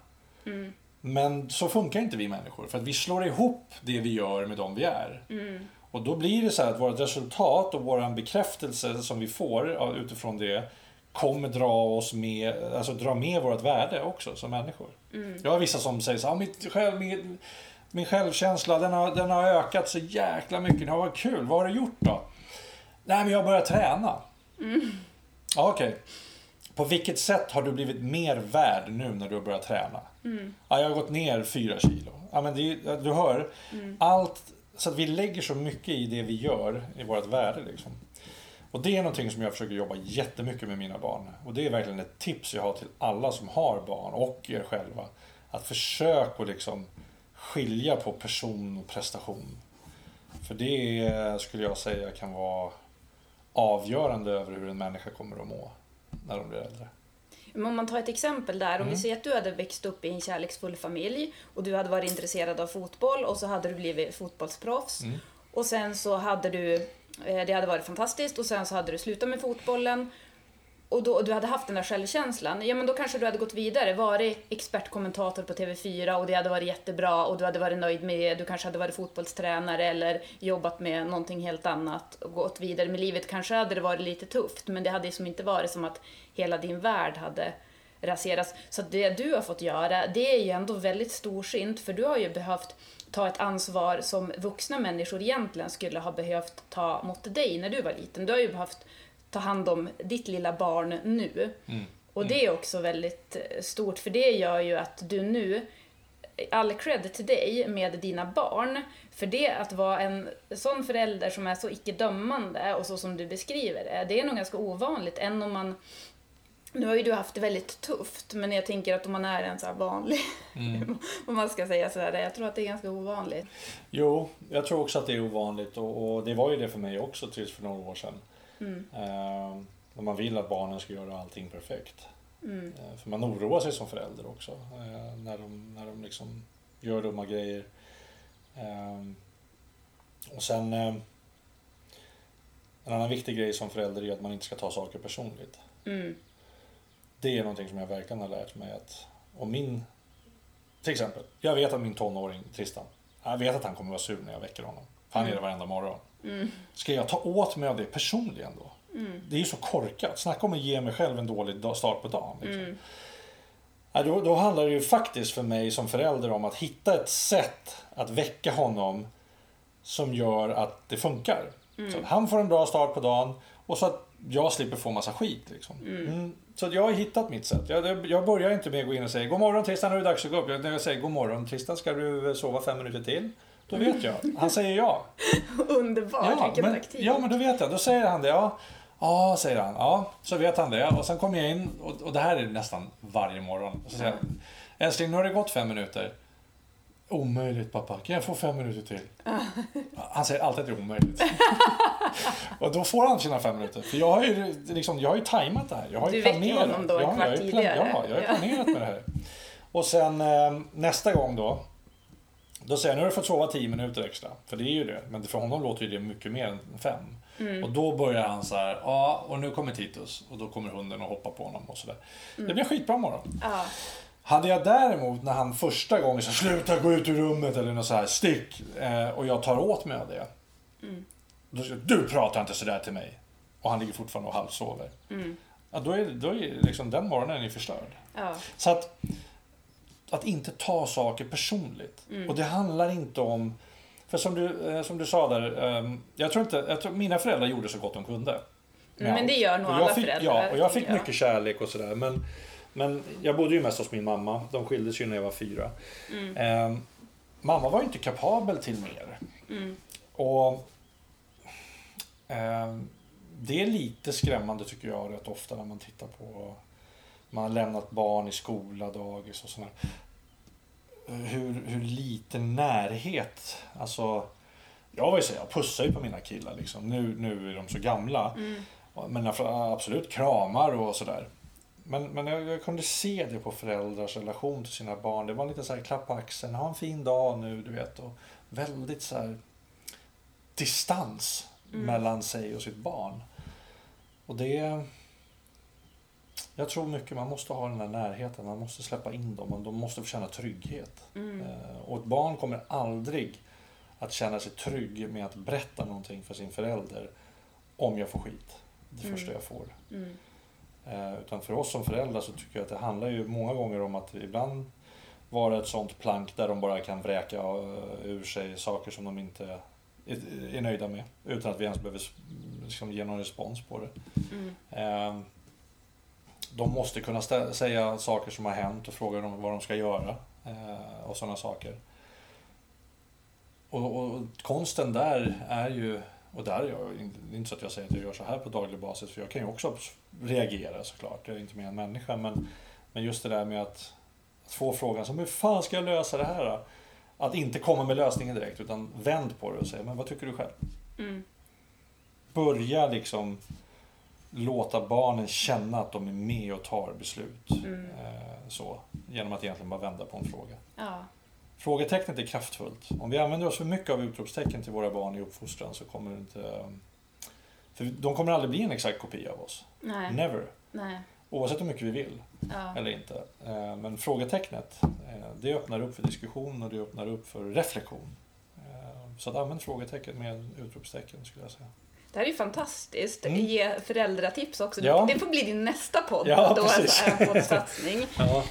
mm, Men så funkar inte vi människor, för att vi slår ihop det vi gör med de vi är. mm, Och då blir det så här att vårt resultat och vår bekräftelse som vi får utifrån det kommer dra oss med, alltså dra med vårt värde också som människor. mm. Jag har vissa som säger så här, "Ah, mitt själv, min, min självkänsla den har, den har ökat så jäkla mycket. Det har varit kul. Vad har du gjort då? Nej, men jag har börjat träna. Ja, Okej. På vilket sätt har du blivit mer värd nu när du har börjat träna? Ja, jag har gått ner fyra kilo. Ja, men det, du hör. Allt, så att vi lägger så mycket i det vi gör, i vårt värde. Liksom. Och det är någonting som jag försöker jobba jättemycket med mina barn. Och det är verkligen ett tips jag har till alla som har barn och er själva. Att försök att liksom skilja på person och prestation. För det skulle jag säga kan vara avgörande över hur en människa kommer att må när de blir äldre. Men om man tar ett exempel där, om Mm. vi säger att du hade växt upp i en kärleksfull familj och du hade varit intresserad av fotboll och så hade du blivit fotbollsproffs. Mm. Och sen så hade du, eh, det hade varit fantastiskt och sen så hade du slutat med fotbollen och, då, och du hade haft den där självkänslan, ja men då kanske du hade gått vidare, varit expertkommentator på TV4 och det hade varit jättebra och du hade varit nöjd med det, du kanske hade varit fotbollstränare eller jobbat med någonting helt annat och gått vidare med livet. Kanske hade det varit lite tufft, men det hade liksom inte varit som att hela din värld hade raserats. Så det du har fått göra, det är ju ändå väldigt storsint, för du har ju behövt ta ett ansvar som vuxna människor egentligen skulle ha behövt ta mot dig när du var liten. Du har ju behövt ta hand om ditt lilla barn nu. Mm. Och det är också väldigt eh, stort, för det gör ju att du nu, all cred till dig med dina barn, för det att vara en sån förälder som är så icke-dömande och så som du beskriver det, det är nog ganska ovanligt än om man nu har ju du haft det väldigt tufft, men jag tänker att om man är en så vanlig, Mm. om man ska säga sådär, jag tror att det är ganska ovanligt. Jo, jag tror också att det är ovanligt och, och det var ju det för mig också tills för några år sedan. Mm. Eh, när man vill att barnen ska göra allting perfekt. Mm. Eh, för man oroar sig som förälder också eh, när de, när de liksom gör dumma grejer. Eh, och sen eh, en annan viktig grej som förälder är att man inte ska ta saker personligt. Mm. Det är någonting som jag verkligen har lärt mig att om min till exempel, jag vet att min tonåring Tristan, jag vet att han kommer vara sur när jag väcker honom. Han är det varenda morgon. Mm. Ska jag ta åt mig av det personligen då? Det är ju så korkat. Snacka om att ge mig själv en dålig start på dagen. Liksom. Mm. Ja, då, då handlar det ju faktiskt för mig som förälder om att hitta ett sätt att väcka honom som gör att det funkar. Så att han får en bra start på dagen och så att jag slipper få massa skit. Liksom. Mm. Så att jag har hittat mitt sätt. Jag, jag börjar inte med att gå in och säga God morgon Tristan, nu är det dags att gå upp. Jag- säger God morgon Tristan, ska du sova fem minuter till? Då vet jag. Han säger ja. Underbart, Ja vilken men, taktik. ja, men då vet jag. Då säger han det. Ja, ja säger han. Ja, så vet han det. Och sen kommer jag in och, och det här är nästan varje morgon. Så säger jag, älskling, nu har det gått fem minuter. Omöjligt pappa, kan jag få fem minuter till? Han säger alltid att det är omöjligt. och då får han sina fem minuter. För jag har ju, liksom, jag har ju tajmat det här. Jag har ju Du väcker planerat. honom då en kvart tidigare. Ja, jag har ju planerat med det här. Och sen eh, nästa gång då. Då säger jag, nu har du fått sova 10 minuter extra. För det är ju det. Men för honom låter ju det mycket mer än fem. Mm. Och då börjar han så här, ja och nu kommer Titus. Och då kommer hunden och hoppar på honom och sådär. Mm. Det blir skitbra morgon. Ja. Hade jag däremot när han första gången sa sluta gå ut ur rummet eller något så här stick. Eh, och jag tar åt mig av det. Mm. Då säger du pratar inte sådär till mig. Och han ligger fortfarande och halvsover. Mm. Ja, då är, då är liksom den morgonen är förstörd. Ja. Så att, att inte ta saker personligt. Mm. Och det handlar inte om... För som du, eh, som du sa där, eh, jag tror inte, jag tror, mina föräldrar gjorde så gott de kunde. med Men det gör nog alla fick, föräldrar, Ja, och jag fick jag. mycket kärlek och sådär. Men, men jag bodde ju mest hos min mamma. De skildes ju när jag var fyra. Mm. Eh, mamma var ju inte kapabel till mer. Mm. Och eh, det är lite skrämmande tycker jag rätt ofta när man tittar på man har lämnat barn i skola, dagis och sådär. Hur, hur lite närhet, alltså jag var ju så, jag pussar ju på mina killar liksom. Nu, nu är de så gamla. Mm. Men jag- absolut kramar och sådär. Men, men jag, jag kunde se det på föräldrars relation till sina barn. Det var lite så här klapp på axeln, ha en fin dag nu, du vet. Och väldigt så här distans Mm. mellan sig och sitt barn. Och det... Jag tror mycket man måste ha den här närheten, man måste släppa in dem, och de måste få känna trygghet. Mm. Eh, Och ett barn kommer aldrig att känna sig trygg med att berätta någonting för sin förälder om jag får skit. Det Mm. första jag får. Mm. Eh, Utan för oss som föräldrar så tycker jag att det handlar ju många gånger om att ibland vara ett sånt plank där de bara kan vräka eh, ur sig saker som de inte är, nöjda med. Utan att vi ens behöver liksom ge någon respons på det. Mm. De måste kunna stä- säga saker som har hänt och fråga dem vad de ska göra. eh, Och sådana saker. Och, och, och konsten där är ju, och där är jag, det är inte så att jag säger att jag gör så här på daglig basis, för jag kan ju också reagera såklart, jag är inte mer än människa, men, men just det där med att, att få frågan som hur fan ska jag lösa det här då? Att inte komma med lösningen direkt, utan vänd på det och säga, men vad tycker du själv? Mm. Börja liksom låta barnen känna att de är med och tar beslut. Mm. Eh, så, genom att egentligen bara vända på en fråga. Ja. Frågetecknet är kraftfullt. Om vi använder oss för mycket av utropstecken till våra barn i uppfostran så kommer det inte, För de kommer aldrig bli en exakt kopia av oss. Nej. Never. Nej. Oavsett hur mycket vi vill Ja. eller inte. Eh, Men frågetecknet, eh, det öppnar upp för diskussion och det öppnar upp för reflektion. Så att använd frågetecken med utropstecken skulle jag säga. Det här är ju fantastiskt. Mm. Ge föräldratips också. Ja. Det får bli din nästa podd. Ja, då precis. alltså, en poddsatsning. Ja.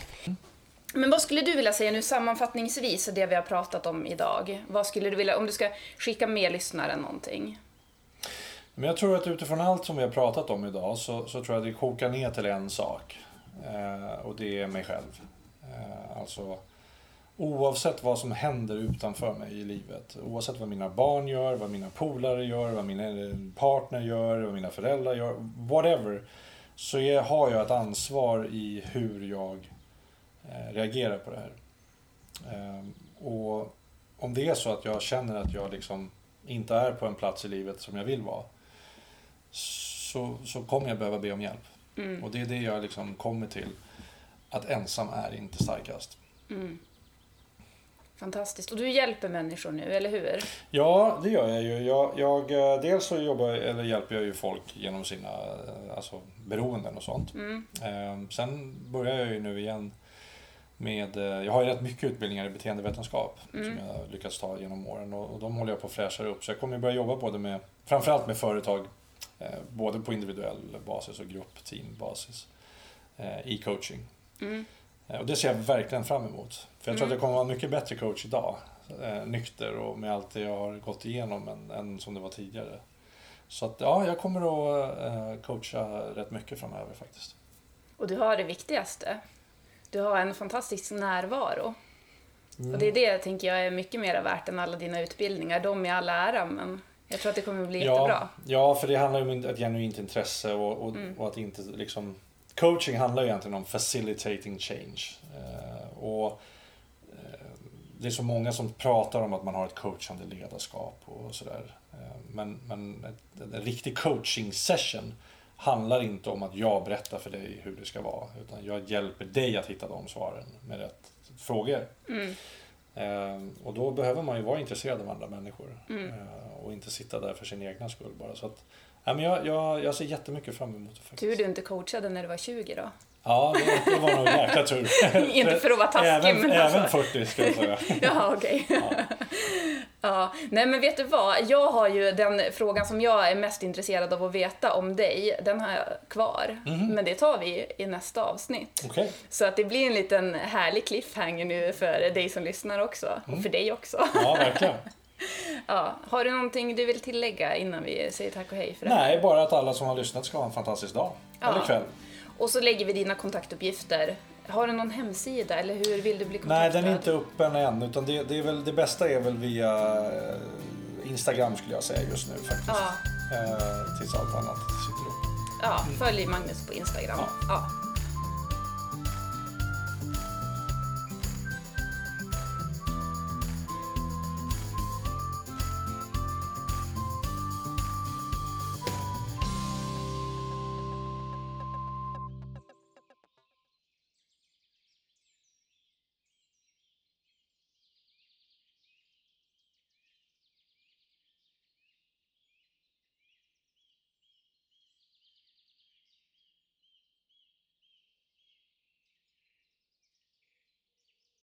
Men vad skulle du vilja säga nu sammanfattningsvis det vi har pratat om idag? Vad skulle du vilja, om du ska skicka med lyssnaren någonting? Men jag tror att utifrån allt som vi har pratat om idag så, så tror jag att det kokar ner till en sak. Eh, och det är mig själv. Eh, alltså oavsett vad som händer utanför mig i livet. Oavsett vad mina barn gör, vad mina polare gör, vad min eh, partner gör, vad mina föräldrar gör. Whatever. Så är, har jag ett ansvar i hur jag eh, reagerar på det här. Eh, och om det är så att jag känner att jag liksom inte är på en plats i livet som jag vill vara så, så kommer jag behöva be om hjälp. Mm. Och det är det jag liksom kommer till. Att ensam är inte starkast. Mm. Fantastiskt. Och du hjälper människor nu, eller hur? Ja, det gör jag ju. Jag, jag, eh, dels så jobbar, eller hjälper jag ju folk genom sina eh, alltså, beroenden och sånt. Mm. Eh, sen börjar jag ju nu igen med, eh, jag har ju rätt mycket utbildningar i beteendevetenskap Mm. som jag har lyckats ta genom åren och, och de håller jag på att fräscha upp. Så jag kommer börja jobba både med, framförallt med företag, eh, både på individuell basis och grupp, teambasis eh, i coaching. Mm. Eh, Och det ser jag verkligen fram emot. För jag tror Mm. att jag kommer vara en mycket bättre coach idag. Eh, nykter och med allt det jag har gått igenom än, än som det var tidigare. Så att ja, jag kommer att eh, coacha rätt mycket framöver faktiskt. Och du har det viktigaste. Du har en fantastisk närvaro. Mm. Och det är det tänker jag är mycket mer värt än alla dina utbildningar. De är alla ära, men jag tror att det kommer bli jättebra. Ja, för det handlar ju om ett genuint intresse och, och, Mm. och att inte liksom... Coaching handlar egentligen om facilitating change. Eh, och eh, det är så många som pratar om att man har ett coachande ledarskap och sådär. Eh, men men en riktig coaching session handlar inte om att jag berättar för dig hur det ska vara. Utan jag hjälper dig att hitta de svaren med rätt frågor. Mm. Eh, och då behöver man ju vara intresserad av andra människor. Mm. Eh, och inte sitta där för sin egna skull bara. Så att, ja, men jag, jag, jag ser jättemycket fram emot det faktiskt. Tur du inte coachade när du var 20 då. Ja, det, det var nog jäkla tur. Inte för att vara taskig, även, men även alltså. 40 ska jag säga. Ja, okej. ja. Nej, men vet du vad? Jag har ju den frågan som jag är mest intresserad av att veta om dig, den har jag kvar. Mhm. Men det tar vi i nästa avsnitt. Okej. Så att det blir en liten härlig cliffhanger nu för dig som lyssnar också. Mm. Och för dig också. Ja, verkligen. Ja. Har du någonting du vill tillägga innan vi säger tack och hej för det? Nej, bara att alla som har lyssnat ska ha en fantastisk dag. Ja. Eller kväll. Och så lägger vi dina kontaktuppgifter. Har du någon hemsida eller hur vill du bli kontaktad? Nej, den är inte öppen än. Utan det, det, är väl, det bästa är väl via eh, Instagram skulle jag säga just nu faktiskt. Ja. Eh, tills allt annat sitter upp. Ja, följ Magnus på Instagram. Ja. Ja.